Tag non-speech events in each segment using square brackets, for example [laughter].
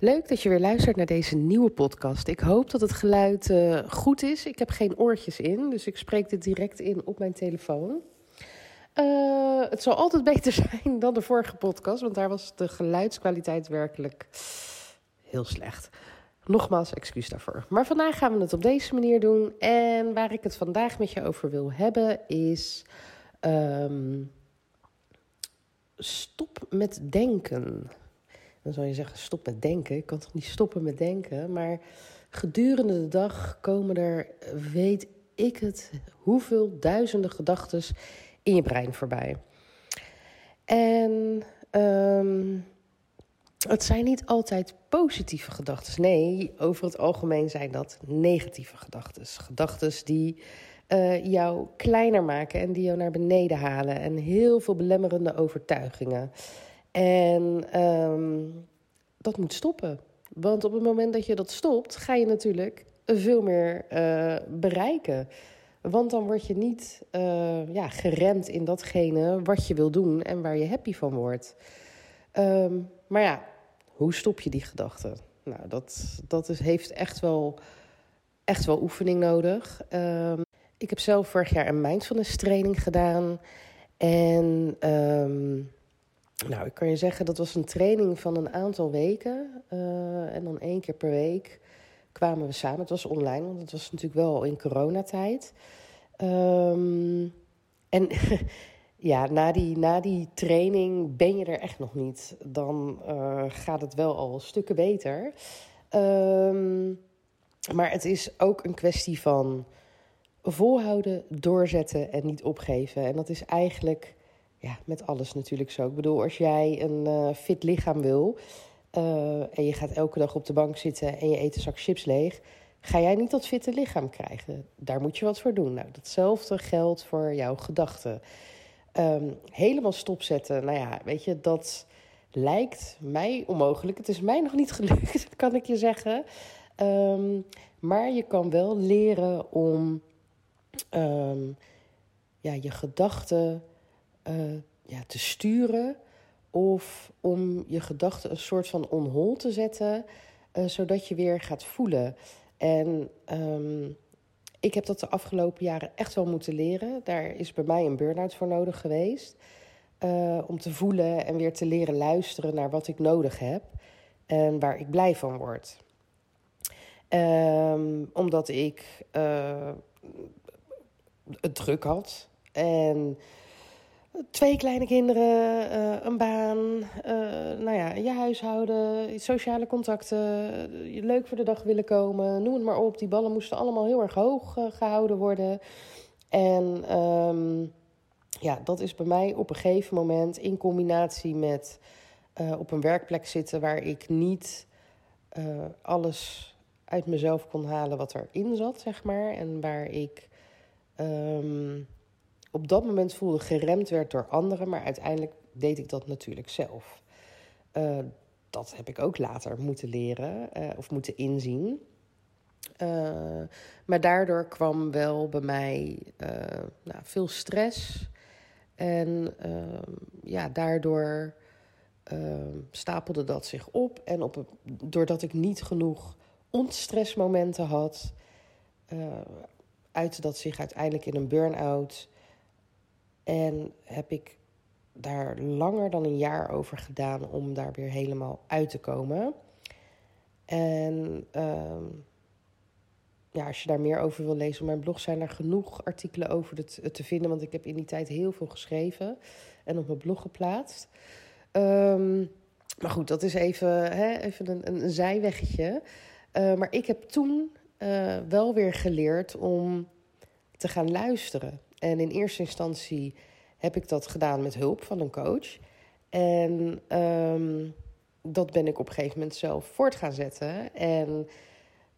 Leuk dat je weer luistert naar deze nieuwe podcast. Ik hoop dat het geluid uh, goed is. Ik heb geen oortjes in, dus ik spreek dit direct in op mijn telefoon. Uh, het zal altijd [laughs] beter zijn dan de vorige podcast, want daar was de geluidskwaliteit werkelijk heel slecht. Nogmaals, excuus daarvoor. Maar vandaag gaan we het op deze manier doen. En waar ik het vandaag met je over wil hebben is. Um, stop met denken. Dan zou je zeggen, stop met denken. Ik kan toch niet stoppen met denken? Maar gedurende de dag komen er, weet ik het, hoeveel duizenden gedachten in je brein voorbij. En um, het zijn niet altijd positieve gedachten. Nee, over het algemeen zijn dat negatieve gedachten. Gedachten die uh, jou kleiner maken en die jou naar beneden halen. En heel veel belemmerende overtuigingen. En um, dat moet stoppen. Want op het moment dat je dat stopt, ga je natuurlijk veel meer uh, bereiken. Want dan word je niet uh, ja, geremd in datgene wat je wil doen en waar je happy van wordt. Um, maar ja, hoe stop je die gedachten? Nou, dat, dat is, heeft echt wel, echt wel oefening nodig. Um, ik heb zelf vorig jaar een mindfulness training gedaan. En nou, ik kan je zeggen, dat was een training van een aantal weken. Uh, en dan één keer per week kwamen we samen. Het was online, want het was natuurlijk wel in coronatijd. Um, en [laughs] ja, na die, na die training ben je er echt nog niet. Dan uh, gaat het wel al stukken beter. Um, maar het is ook een kwestie van volhouden, doorzetten en niet opgeven. En dat is eigenlijk ja, met alles natuurlijk zo. Ik bedoel, als jij een uh, fit lichaam wil uh, en je gaat elke dag op de bank zitten en je eet een zak chips leeg, ga jij niet dat fitte lichaam krijgen. Daar moet je wat voor doen. Nou, datzelfde geldt voor jouw gedachten. Um, helemaal stopzetten, nou ja, weet je, dat lijkt mij onmogelijk. Het is mij nog niet [laughs] gelukt, kan ik je zeggen. Um, maar je kan wel leren om um, ja, je gedachten uh, ja, te sturen of om je gedachten een soort van on hold te zetten, uh, zodat je weer gaat voelen. En um, ik heb dat de afgelopen jaren echt wel moeten leren. Daar is bij mij een burn-out voor nodig geweest. Uh, om te voelen en weer te leren luisteren naar wat ik nodig heb en waar ik blij van word. Um, omdat ik het druk had en Twee kleine kinderen, uh, een baan, uh, nou ja, je huishouden, sociale contacten, je leuk voor de dag willen komen, noem het maar op. Die ballen moesten allemaal heel erg hoog gehouden worden. En um, ja, dat is bij mij op een gegeven moment in combinatie met op een werkplek zitten waar ik niet alles uit mezelf kon halen wat erin zat, zeg maar. En waar ik. Um, op dat moment voelde geremd werd door anderen, maar uiteindelijk deed ik dat natuurlijk zelf. Uh, dat heb ik ook later moeten leren uh, of moeten inzien. Uh, maar daardoor kwam wel bij mij nou, veel stress. En ja, daardoor stapelde dat zich op. En op doordat ik niet genoeg ontstressmomenten had, uitte dat zich uiteindelijk in een burn-out. En heb ik daar langer dan een jaar over gedaan om daar weer helemaal uit te komen. En uh, ja, als je daar meer over wil lezen op mijn blog, zijn er genoeg artikelen over te, te vinden. Want ik heb in die tijd heel veel geschreven en op mijn blog geplaatst. Um, maar goed, dat is even, hè, even een, een, zijweggetje. Uh, maar ik heb toen uh, wel weer geleerd om te gaan luisteren. En in eerste instantie heb ik dat gedaan met hulp van een coach. En um, dat ben ik op een gegeven moment zelf voort gaan zetten. En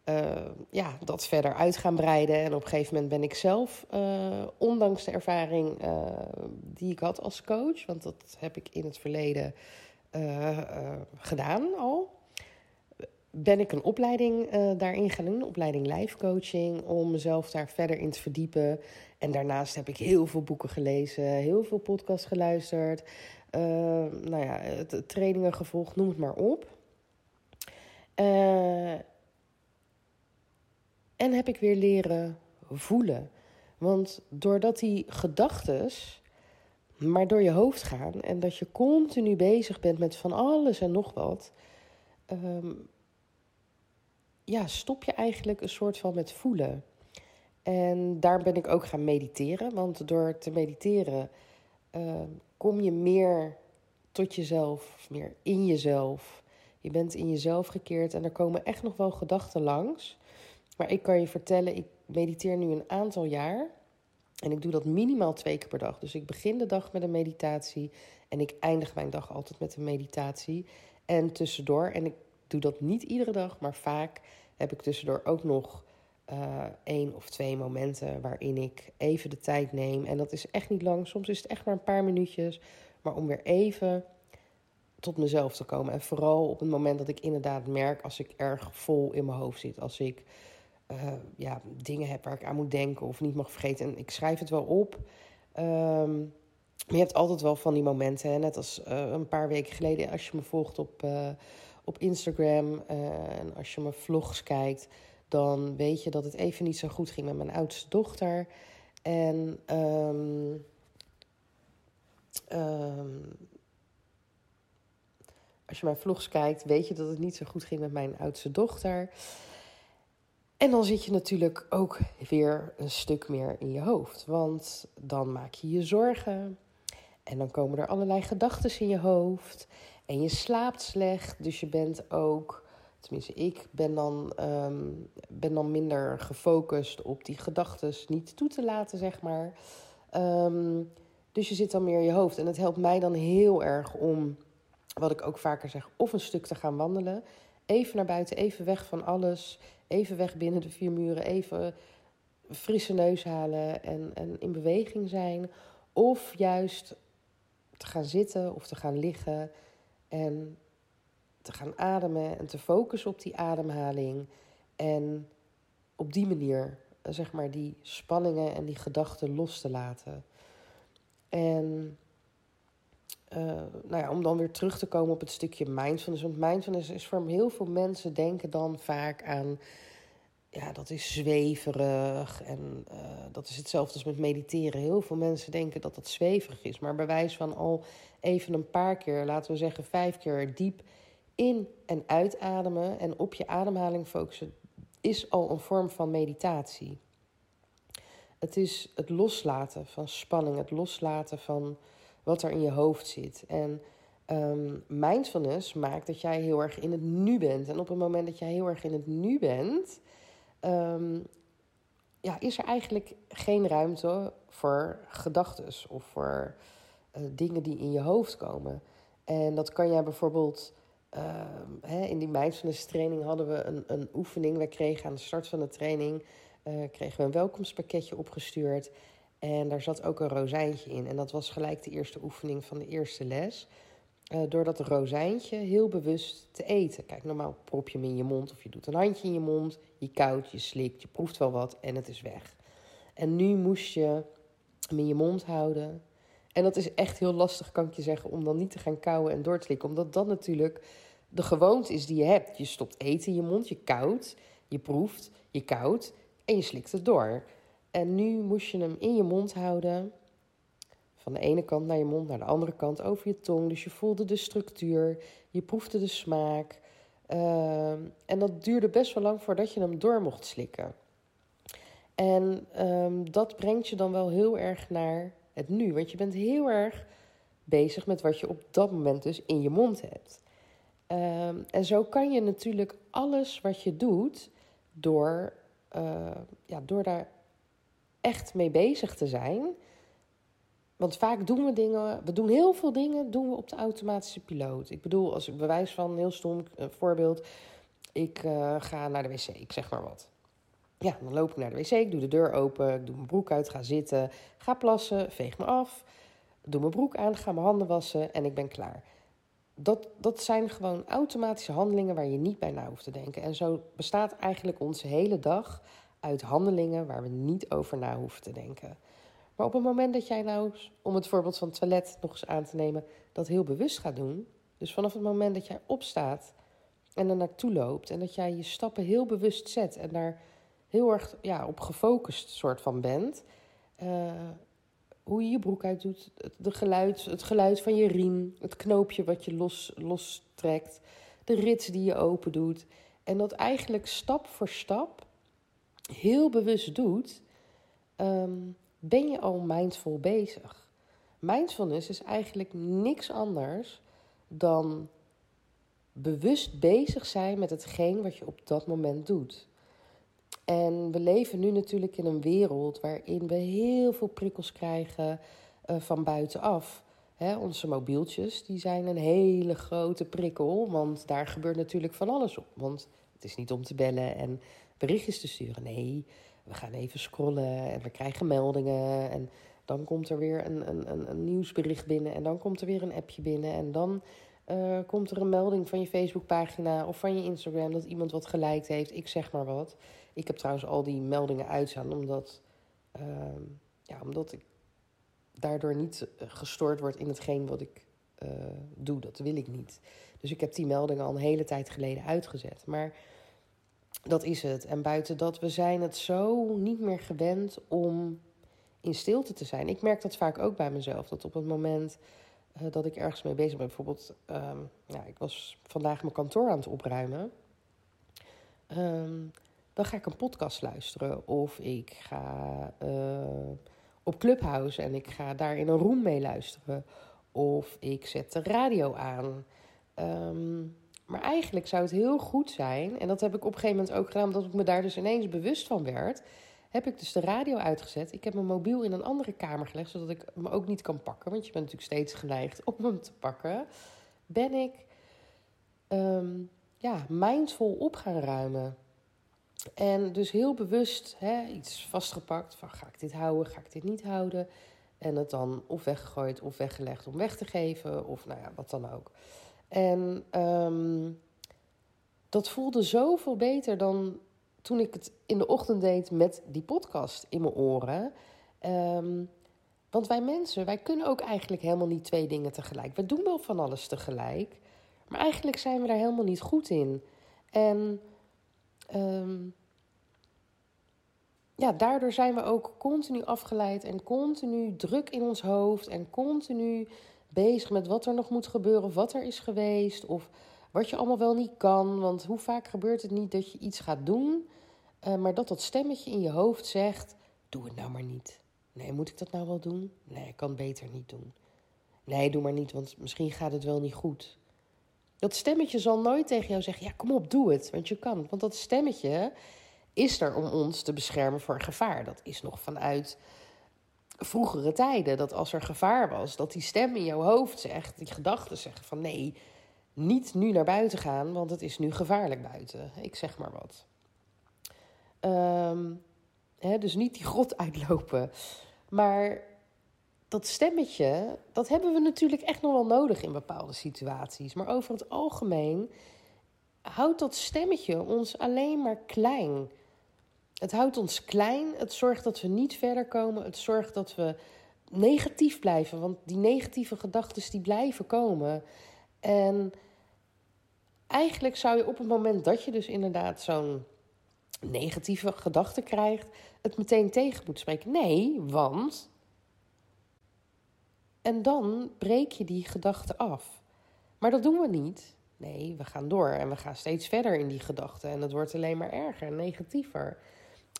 uh, ja, dat verder uit gaan breiden. En op een gegeven moment ben ik zelf, uh, ondanks de ervaring uh, die ik had als coach, want dat heb ik in het verleden gedaan al, ben ik een opleiding daarin gaan doen, een opleiding life coaching, om mezelf daar verder in te verdiepen. En daarnaast heb ik heel veel boeken gelezen, heel veel podcasts geluisterd, nou ja, trainingen gevolgd, noem het maar op. En heb ik weer leren voelen. Want doordat die gedachten maar door je hoofd gaan en dat je continu bezig bent met van alles en nog wat, ehm, ja, stop je eigenlijk een soort van met voelen. En daar ben ik ook gaan mediteren, want door te mediteren ehm, kom je meer tot jezelf, meer in jezelf. Je bent in jezelf gekeerd en er komen echt nog wel gedachten langs. Maar ik kan je vertellen, ik mediteer nu een aantal jaar. En ik doe dat minimaal twee keer per dag. Dus ik begin de dag met een meditatie. En ik eindig mijn dag altijd met een meditatie. En tussendoor, en ik doe dat niet iedere dag, maar vaak heb ik tussendoor ook nog uh, één of twee momenten waarin ik even de tijd neem. En dat is echt niet lang. Soms is het echt maar een paar minuutjes. Maar om weer even tot mezelf te komen. En vooral op het moment dat ik inderdaad merk als ik erg vol in mijn hoofd zit. Als ik uh, ja, dingen heb waar ik aan moet denken of niet mag vergeten. En ik schrijf het wel op. Maar je hebt altijd wel van die momenten. Hè? Net als uh, een paar weken geleden, als je me volgt op, op Instagram en als je mijn vlogs kijkt, dan weet je dat het even niet zo goed ging met mijn oudste dochter. En um, um, als je mijn vlogs kijkt, weet je dat het niet zo goed ging met mijn oudste dochter. En dan zit je natuurlijk ook weer een stuk meer in je hoofd. Want dan maak je je zorgen. En dan komen er allerlei gedachten in je hoofd. En je slaapt slecht. Dus je bent ook, tenminste, ik ben dan, um, ben dan minder gefocust op die gedachten niet toe te laten, zeg maar. Um, dus je zit dan meer in je hoofd. En het helpt mij dan heel erg om, wat ik ook vaker zeg, of een stuk te gaan wandelen. Even naar buiten, even weg van alles. Even weg binnen de vier muren, even frisse neus halen en, en in beweging zijn. Of juist te gaan zitten of te gaan liggen en te gaan ademen en te focussen op die ademhaling. En op die manier, zeg maar, die spanningen en die gedachten los te laten. En uh, nou ja, om dan weer terug te komen op het stukje mindfulness. Want mindfulness is voor heel veel mensen denken dan vaak aan. Ja, dat is zweverig. En uh, dat is hetzelfde als met mediteren. Heel veel mensen denken dat dat zweverig is. Maar bij wijze van al even een paar keer, laten we zeggen vijf keer diep in- en uitademen. En op je ademhaling focussen, is al een vorm van meditatie. Het is het loslaten van spanning, het loslaten van wat er in je hoofd zit. En um, mindfulness maakt dat jij heel erg in het nu bent. En op het moment dat jij heel erg in het nu bent, um, ja, is er eigenlijk geen ruimte voor gedachten of voor uh, dingen die in je hoofd komen. En dat kan jij bijvoorbeeld. Uh, hè, in die mindfulness training hadden we een, een oefening. We kregen aan de start van de training uh, kregen we een welkomstpakketje opgestuurd. En daar zat ook een rozijntje in. En dat was gelijk de eerste oefening van de eerste les. Uh, door dat rozijntje heel bewust te eten. Kijk, normaal prop je hem in je mond of je doet een handje in je mond. Je koudt, je slikt, je proeft wel wat en het is weg. En nu moest je hem in je mond houden. En dat is echt heel lastig, kan ik je zeggen, om dan niet te gaan kauwen en door te slikken. Omdat dat natuurlijk de gewoonte is die je hebt. Je stopt eten in je mond, je koudt, je proeft, je koudt en je slikt het door. En nu moest je hem in je mond houden. Van de ene kant naar je mond, naar de andere kant over je tong. Dus je voelde de structuur, je proefde de smaak. Uh, en dat duurde best wel lang voordat je hem door mocht slikken. En um, dat brengt je dan wel heel erg naar het nu. Want je bent heel erg bezig met wat je op dat moment dus in je mond hebt. Um, en zo kan je natuurlijk alles wat je doet door, uh, ja, door daar echt mee bezig te zijn. Want vaak doen we dingen, we doen heel veel dingen doen we op de automatische piloot. Ik bedoel, als ik bewijs van een heel stom voorbeeld. ik ga naar de wc, ik zeg maar wat. Ja, dan loop ik naar de wc, ik doe de deur open, ik doe mijn broek uit, ga zitten, ga plassen, veeg me af, doe mijn broek aan, ga mijn handen wassen en ik ben klaar. Dat, dat zijn gewoon automatische handelingen waar je niet bij na hoeft te denken. En zo bestaat eigenlijk onze hele dag uit handelingen waar we niet over na hoeven te denken. Maar op het moment dat jij nou, om het voorbeeld van toilet nog eens aan te nemen, dat heel bewust gaat doen. Dus vanaf het moment dat jij opstaat en er naartoe loopt en dat jij je stappen heel bewust zet en daar heel erg ja, op gefocust soort van bent. Uh, hoe je je broek uitdoet, het, geluid, het geluid van je riem, het knoopje wat je los, lostrekt, de rits die je open doet. En dat eigenlijk stap voor stap heel bewust doet, ehm, ben je al mindful bezig. Mindfulness is eigenlijk niks anders dan bewust bezig zijn met hetgeen wat je op dat moment doet. En we leven nu natuurlijk in een wereld waarin we heel veel prikkels krijgen uh, van buitenaf. Onze mobieltjes die zijn een hele grote prikkel, want daar gebeurt natuurlijk van alles op. Want het is niet om te bellen en berichtjes te sturen. Nee, we gaan even scrollen en we krijgen meldingen. En dan komt er weer een, een, een, nieuwsbericht binnen. En dan komt er weer een appje binnen. En dan uh, komt er een melding van je Facebookpagina of van je Instagram dat iemand wat geliked heeft. Ik zeg maar wat. Ik heb trouwens al die meldingen uitstaan omdat, uh, ja, omdat ik daardoor niet gestoord word in hetgeen wat ik uh, doe. Dat wil ik niet. Dus ik heb die meldingen al een hele tijd geleden uitgezet. Maar dat is het. En buiten dat, we zijn het zo niet meer gewend om in stilte te zijn. Ik merk dat vaak ook bij mezelf. Dat op het moment uh, dat ik ergens mee bezig ben. Bijvoorbeeld, um, ja, ik was vandaag mijn kantoor aan het opruimen. Um, dan ga ik een podcast luisteren. Of ik ga uh, op Clubhouse en ik ga daar in een room mee luisteren. Of ik zet de radio aan. Um, maar eigenlijk zou het heel goed zijn, en dat heb ik op een gegeven moment ook gedaan, omdat ik me daar dus ineens bewust van werd. Heb ik dus de radio uitgezet. Ik heb mijn mobiel in een andere kamer gelegd, zodat ik hem ook niet kan pakken. Want je bent natuurlijk steeds geneigd om hem te pakken. Ben ik um, ja, mindful op gaan ruimen. En dus heel bewust hè, iets vastgepakt van ga ik dit houden, ga ik dit niet houden. En het dan of weggegooid of weggelegd om weg te geven of nou ja, wat dan ook. En um, dat voelde zoveel beter dan toen ik het in de ochtend deed met die podcast in mijn oren. Um, want wij mensen, wij kunnen ook eigenlijk helemaal niet twee dingen tegelijk. We doen wel van alles tegelijk, maar eigenlijk zijn we daar helemaal niet goed in. En um, ja, daardoor zijn we ook continu afgeleid en continu druk in ons hoofd en continu bezig met wat er nog moet gebeuren, wat er is geweest, of wat je allemaal wel niet kan. Want hoe vaak gebeurt het niet dat je iets gaat doen, uh, maar dat dat stemmetje in je hoofd zegt: Doe het nou maar niet. Nee, moet ik dat nou wel doen? Nee, ik kan beter niet doen. Nee, doe maar niet, want misschien gaat het wel niet goed. Dat stemmetje zal nooit tegen jou zeggen: Ja, kom op, doe het, want je kan. Want dat stemmetje is er om ons te beschermen voor gevaar. Dat is nog vanuit vroegere tijden. Dat als er gevaar was, dat die stem in jouw hoofd zegt, die gedachten zeggen van nee, niet nu naar buiten gaan, want het is nu gevaarlijk buiten. Ik zeg maar wat. Um, hè, dus niet die grot uitlopen. Maar dat stemmetje, dat hebben we natuurlijk echt nog wel nodig in bepaalde situaties. Maar over het algemeen houdt dat stemmetje ons alleen maar klein. Het houdt ons klein. Het zorgt dat we niet verder komen. Het zorgt dat we negatief blijven. Want die negatieve gedachten die blijven komen. En eigenlijk zou je op het moment dat je dus inderdaad zo'n negatieve gedachte krijgt, het meteen tegen moeten spreken. Nee, want. En dan breek je die gedachte af. Maar dat doen we niet. Nee, we gaan door en we gaan steeds verder in die gedachten. En het wordt alleen maar erger en negatiever.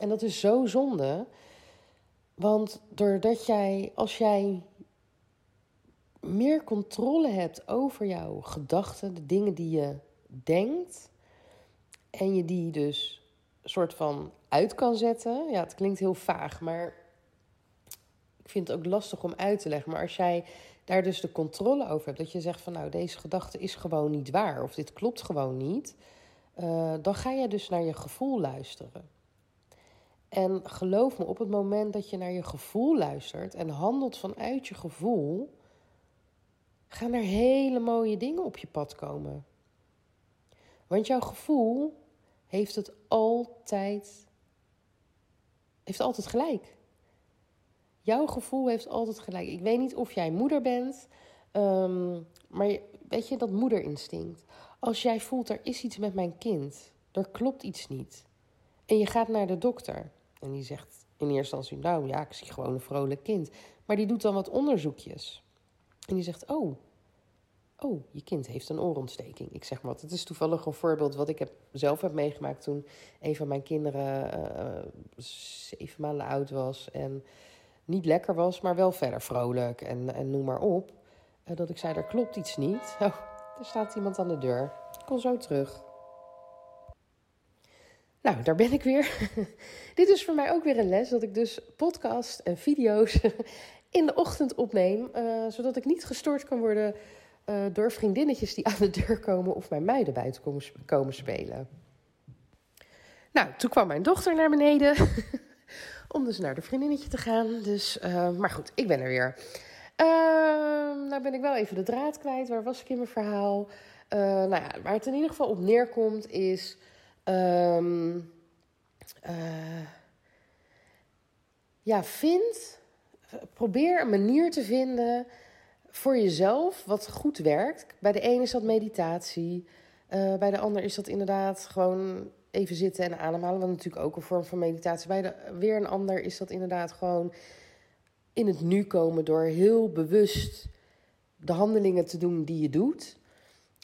En dat is zo zonde. Want doordat jij, als jij meer controle hebt over jouw gedachten, de dingen die je denkt, en je die dus soort van uit kan zetten. Ja, het klinkt heel vaag, maar ik vind het ook lastig om uit te leggen. Maar als jij daar dus de controle over hebt, dat je zegt van nou, deze gedachte is gewoon niet waar, of dit klopt gewoon niet. uh, dan ga je dus naar je gevoel luisteren. En geloof me, op het moment dat je naar je gevoel luistert en handelt vanuit je gevoel, gaan er hele mooie dingen op je pad komen. Want jouw gevoel heeft het altijd, heeft altijd gelijk. Jouw gevoel heeft altijd gelijk. Ik weet niet of jij moeder bent, um, maar weet je dat moederinstinct. Als jij voelt er is iets met mijn kind, er klopt iets niet, en je gaat naar de dokter en die zegt in eerste instantie, nou ja, ik zie gewoon een vrolijk kind, maar die doet dan wat onderzoekjes en die zegt, oh, oh, je kind heeft een oorontsteking. Ik zeg maar wat. Het is toevallig een voorbeeld wat ik heb, zelf heb meegemaakt toen een van mijn kinderen uh, zeven maanden oud was en niet lekker was, maar wel verder vrolijk en, en noem maar op. Uh, dat ik zei, er klopt iets niet. [laughs] Oh, er staat iemand aan de deur. Ik kom zo terug. Nou, daar ben ik weer. [laughs] Dit is voor mij ook weer een les dat ik dus podcast en video's [laughs] in de ochtend opneem, uh, zodat ik niet gestoord kan worden uh, door vriendinnetjes die aan de deur komen of mijn meiden buiten komen, spelen. Nou, toen kwam mijn dochter naar beneden [laughs] om dus naar de vriendinnetje te gaan. Dus, uh, maar goed, ik ben er weer. Uh, nou ben ik wel even de draad kwijt. Waar was ik in mijn verhaal? Nou ja, waar het in ieder geval op neerkomt is... Um, ja, vind... Probeer een manier te vinden voor jezelf wat goed werkt. Bij de een is dat meditatie. Uh, bij de ander is dat inderdaad gewoon even zitten en ademhalen. Wat natuurlijk ook een vorm van meditatie. Bij de, weer een ander is dat inderdaad gewoon in het nu komen door heel bewust de handelingen te doen die je doet.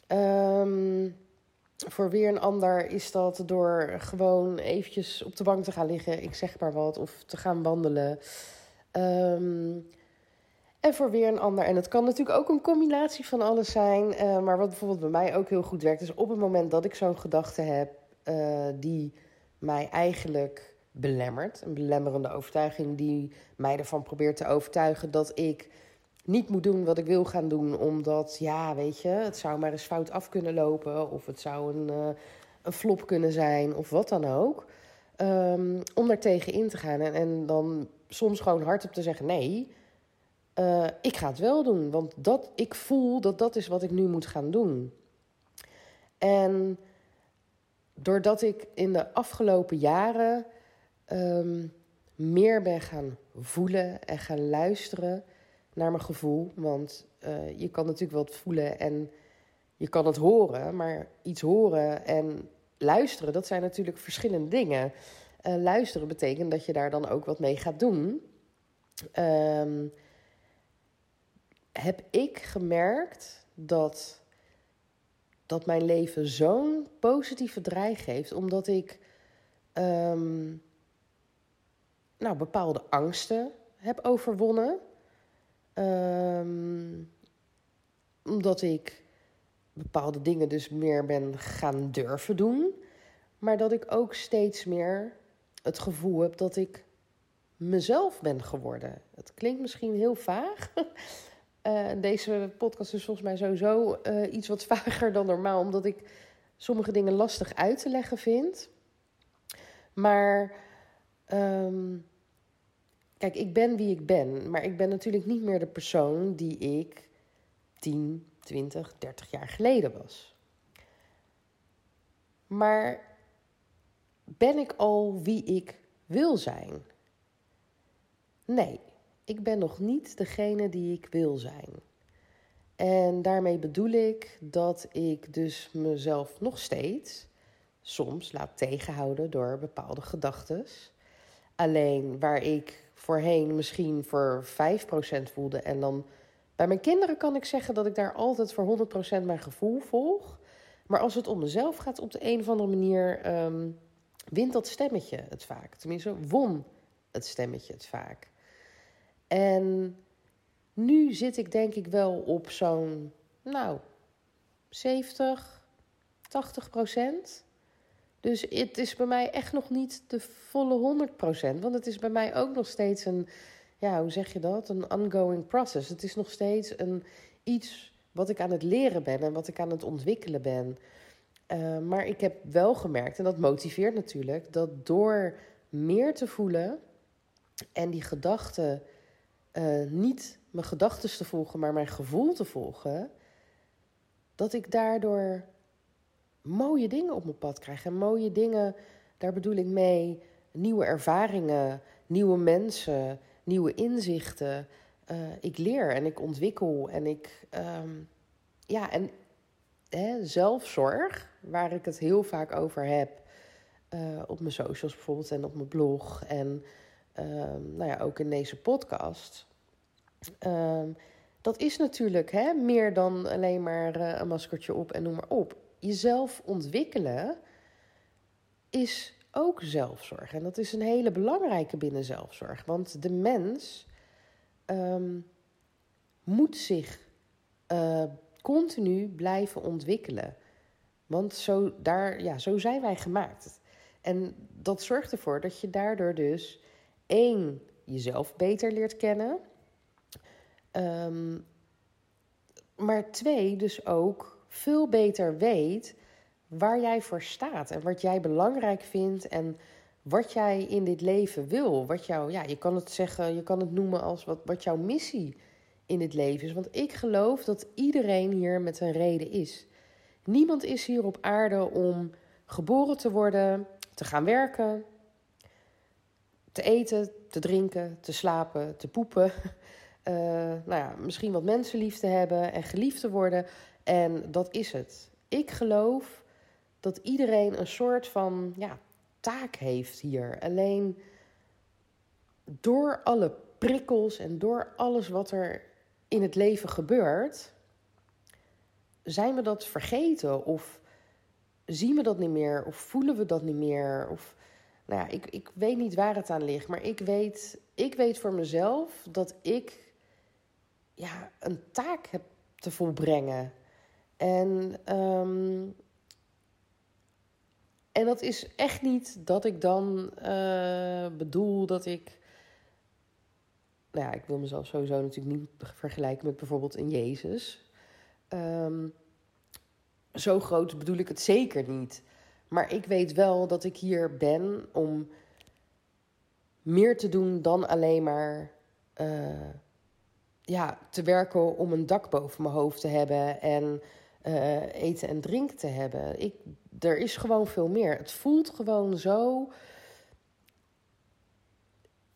Um, voor weer een ander is dat door gewoon eventjes op de bank te gaan liggen, ik zeg maar wat, of te gaan wandelen. Um, en voor weer een ander. En het kan natuurlijk ook een combinatie van alles zijn. Uh, maar wat bijvoorbeeld bij mij ook heel goed werkt, is op het moment dat ik zo'n gedachte heb uh, die mij eigenlijk belemmert. Een belemmerende overtuiging die mij ervan probeert te overtuigen dat ik niet moet doen wat ik wil gaan doen. Omdat, ja, weet je, het zou maar eens fout af kunnen lopen. Of het zou een, uh, een flop kunnen zijn. Of wat dan ook. Um, om daar tegen in te gaan. En, en dan soms gewoon hardop te zeggen: nee uh, ik ga het wel doen, want dat, ik voel dat dat is wat ik nu moet gaan doen. En doordat ik in de afgelopen jaren um, meer ben gaan voelen en gaan luisteren naar mijn gevoel. Want uh, je kan natuurlijk wel voelen en je kan het horen, maar iets horen en luisteren, dat zijn natuurlijk verschillende dingen. Uh, luisteren betekent dat je daar dan ook wat mee gaat doen. Um, heb ik gemerkt dat, dat mijn leven zo'n positieve draai geeft, omdat ik um, nou, bepaalde angsten heb overwonnen. Um, omdat ik bepaalde dingen dus meer ben gaan durven doen. Maar dat ik ook steeds meer het gevoel heb dat ik mezelf ben geworden. Het klinkt misschien heel vaag. [laughs] Uh, deze podcast is volgens mij sowieso uh, iets wat [laughs] vager dan normaal, omdat ik sommige dingen lastig uit te leggen vind. Maar um, kijk, ik ben wie ik ben, maar ik ben natuurlijk niet meer de persoon die ik 10, 20, 30 jaar geleden was. Maar ben ik al wie ik wil zijn? Nee ik ben nog niet degene die ik wil zijn. En daarmee bedoel ik dat ik dus mezelf nog steeds soms laat tegenhouden door bepaalde gedachten. Alleen waar ik voorheen misschien voor 5% voelde en dan bij mijn kinderen kan ik zeggen dat ik daar altijd voor 100% mijn gevoel volg. Maar als het om mezelf gaat op de een of andere manier, um, wint dat stemmetje het vaak. Tenminste, won het stemmetje het vaak. En nu zit ik denk ik wel op zo'n, nou, 70, 80 procent. Dus het is bij mij echt nog niet de volle 100 procent. Want het is bij mij ook nog steeds een, ja, hoe zeg je dat? Een ongoing process. Het is nog steeds een, iets wat ik aan het leren ben en wat ik aan het ontwikkelen ben. Uh, maar ik heb wel gemerkt, en dat motiveert natuurlijk, dat door meer te voelen en die gedachten uh, niet mijn gedachten te volgen, maar mijn gevoel te volgen, dat ik daardoor mooie dingen op mijn pad krijg. En mooie dingen, daar bedoel ik mee nieuwe ervaringen, nieuwe mensen, nieuwe inzichten. Uh, ik leer en ik ontwikkel en ik, um, ja, en hè, zelfzorg, waar ik het heel vaak over heb, uh, op mijn socials bijvoorbeeld en op mijn blog en um, nou ja, ook in deze podcast. Um, dat is natuurlijk hè, meer dan alleen maar uh, een maskertje op en noem maar op. Jezelf ontwikkelen is ook zelfzorg. En dat is een hele belangrijke binnen zelfzorg. Want de mens um, moet zich uh, continu blijven ontwikkelen. Want zo, daar, ja, zo zijn wij gemaakt. En dat zorgt ervoor dat je daardoor dus één, jezelf beter leert kennen. Um, maar twee, dus ook veel beter weet waar jij voor staat en wat jij belangrijk vindt en wat jij in dit leven wil. Wat jou, ja, je kan het zeggen, je kan het noemen als wat, wat jouw missie in het leven is. Want ik geloof dat iedereen hier met een reden is. Niemand is hier op aarde om geboren te worden, te gaan werken, te eten, te drinken, te slapen, te poepen. Uh, [laughs] nou ja, misschien wat mensen lief te hebben en geliefd te worden. En dat is het. Ik geloof dat iedereen een soort van ja, taak heeft hier. Alleen door alle prikkels en door alles wat er in het leven gebeurt, zijn we dat vergeten of zien we dat niet meer of voelen we dat niet meer of nou ja, ik, ik weet niet waar het aan ligt, maar ik weet, ik weet voor mezelf dat ik ja, een taak heb te volbrengen. En um, en dat is echt niet dat ik dan uh, bedoel dat ik. Nou ja, ik wil mezelf sowieso natuurlijk niet vergelijken met bijvoorbeeld een Jezus. Um, zo groot bedoel ik het zeker niet. Maar ik weet wel dat ik hier ben om meer te doen dan alleen maar uh, ja, te werken om een dak boven mijn hoofd te hebben en uh, eten en drinken te hebben. Ik, er is gewoon veel meer. Het voelt gewoon zo.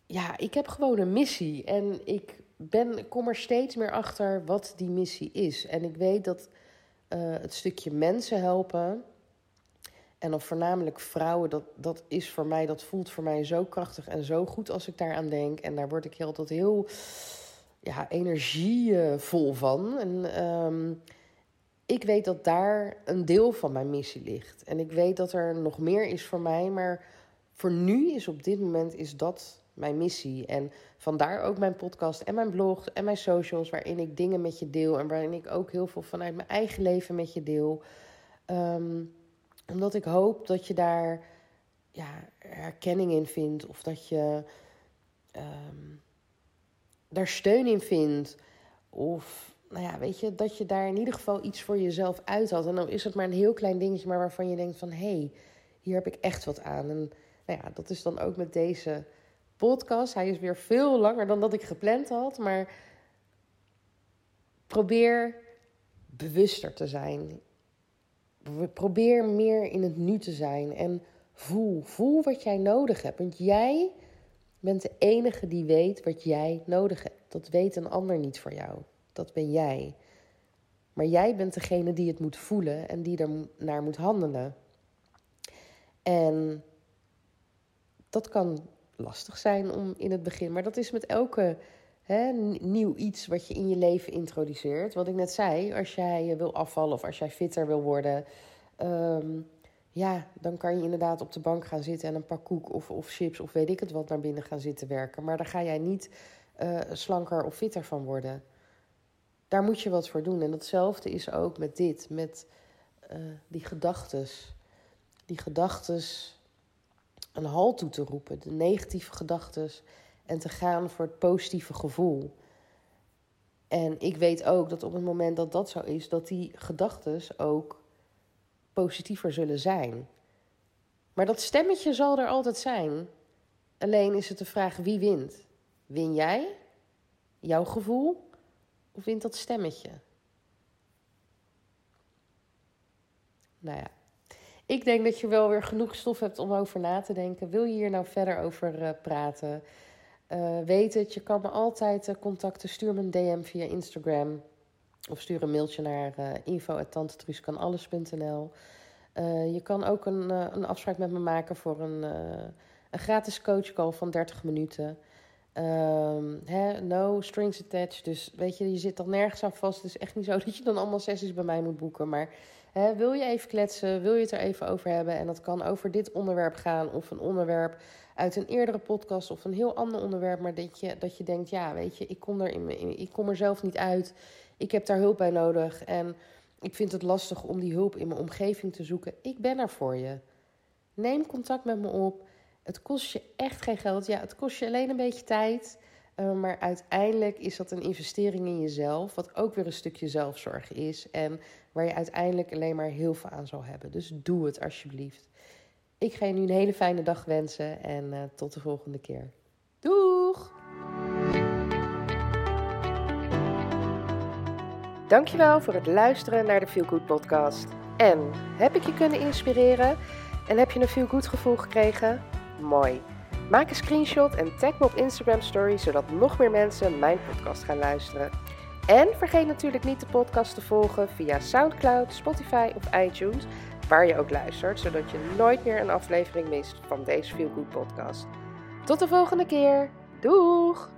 Ja, ik heb gewoon een missie. En ik ben, kom er steeds meer achter wat die missie is. En ik weet dat uh, het stukje mensen helpen. En dan voornamelijk vrouwen, dat, dat is voor mij, dat voelt voor mij zo krachtig en zo goed als ik daaraan denk. En daar word ik heel, tot heel ja, energievol van. En um, ik weet dat daar een deel van mijn missie ligt. En ik weet dat er nog meer is voor mij, maar voor nu is op dit moment is dat mijn missie. En vandaar ook mijn podcast en mijn blog en mijn socials, waarin ik dingen met je deel en waarin ik ook heel veel vanuit mijn eigen leven met je deel. Um, omdat ik hoop dat je daar ja, herkenning in vindt of dat je um, daar steun in vindt. Of nou ja, weet je, dat je daar in ieder geval iets voor jezelf uit had. En dan is het maar een heel klein dingetje, maar waarvan je denkt van... hé, hey, hier heb ik echt wat aan. En nou ja, dat is dan ook met deze podcast. Hij is weer veel langer dan dat ik gepland had, maar probeer bewuster te zijn. Probeer meer in het nu te zijn en voel, voel wat jij nodig hebt. Want jij bent de enige die weet wat jij nodig hebt. Dat weet een ander niet voor jou. Dat ben jij. Maar jij bent degene die het moet voelen en die er naar moet handelen. En dat kan lastig zijn om in het begin, maar dat is met elke hè, nieuw iets wat je in je leven introduceert. Wat ik net zei, als jij wil afvallen of als jij fitter wil worden, um, ja, dan kan je inderdaad op de bank gaan zitten en een pak koek of, of chips of weet ik het wat naar binnen gaan zitten werken. Maar daar ga jij niet uh, slanker of fitter van worden daar moet je wat voor doen. En datzelfde is ook met dit, met uh, die gedachtes. Die gedachtes een halt toe te roepen, de negatieve gedachtes, en te gaan voor het positieve gevoel. En ik weet ook dat op het moment dat dat zo is, dat die gedachtes ook positiever zullen zijn. Maar dat stemmetje zal er altijd zijn. Alleen is het de vraag wie wint. Win jij? Jouw gevoel? Of wint dat stemmetje? Nou ja, ik denk dat je wel weer genoeg stof hebt om over na te denken. Wil je hier nou verder over uh, praten? Uh, weet het, je kan me altijd uh, contacten. Stuur me een DM via Instagram. Of stuur een mailtje naar uh, Je kan ook een, een afspraak met me maken voor een, een gratis coachcall van 30 minuten. Um, no strings attached. Dus weet je, je zit dan nergens aan vast. Het is echt niet zo [laughs] dat je dan allemaal sessies bij mij moet boeken. Maar wil je even kletsen? Wil je het er even over hebben? En dat kan over dit onderwerp gaan of een onderwerp uit een eerdere podcast of een heel ander onderwerp. Maar dat je, dat je denkt, ja, weet je, ik kom, er in, ik kom er zelf niet uit. Ik heb daar hulp bij nodig. En ik vind het lastig om die hulp in mijn omgeving te zoeken. Ik ben er voor je. Neem contact met me op. Het kost je echt geen geld. Ja, het kost je alleen een beetje tijd. Uh, maar uiteindelijk is dat een investering in jezelf, wat ook weer een stukje zelfzorg is. En waar je uiteindelijk alleen maar heel veel aan zal hebben. Dus doe het alsjeblieft. Ik ga je nu een hele fijne dag wensen en uh, tot de volgende keer. Doeg! Dankjewel voor het luisteren naar de Feel Good podcast. En heb ik je kunnen inspireren? En heb je een Feel Good gevoel gekregen? Mooi. Maak een screenshot en tag me op Instagram Story, zodat nog meer mensen mijn podcast gaan luisteren. En vergeet natuurlijk niet de podcast te volgen via SoundCloud, Spotify of iTunes, waar je ook luistert, zodat je nooit meer een aflevering mist van deze Feel Good podcast. Tot de volgende keer. Doeg!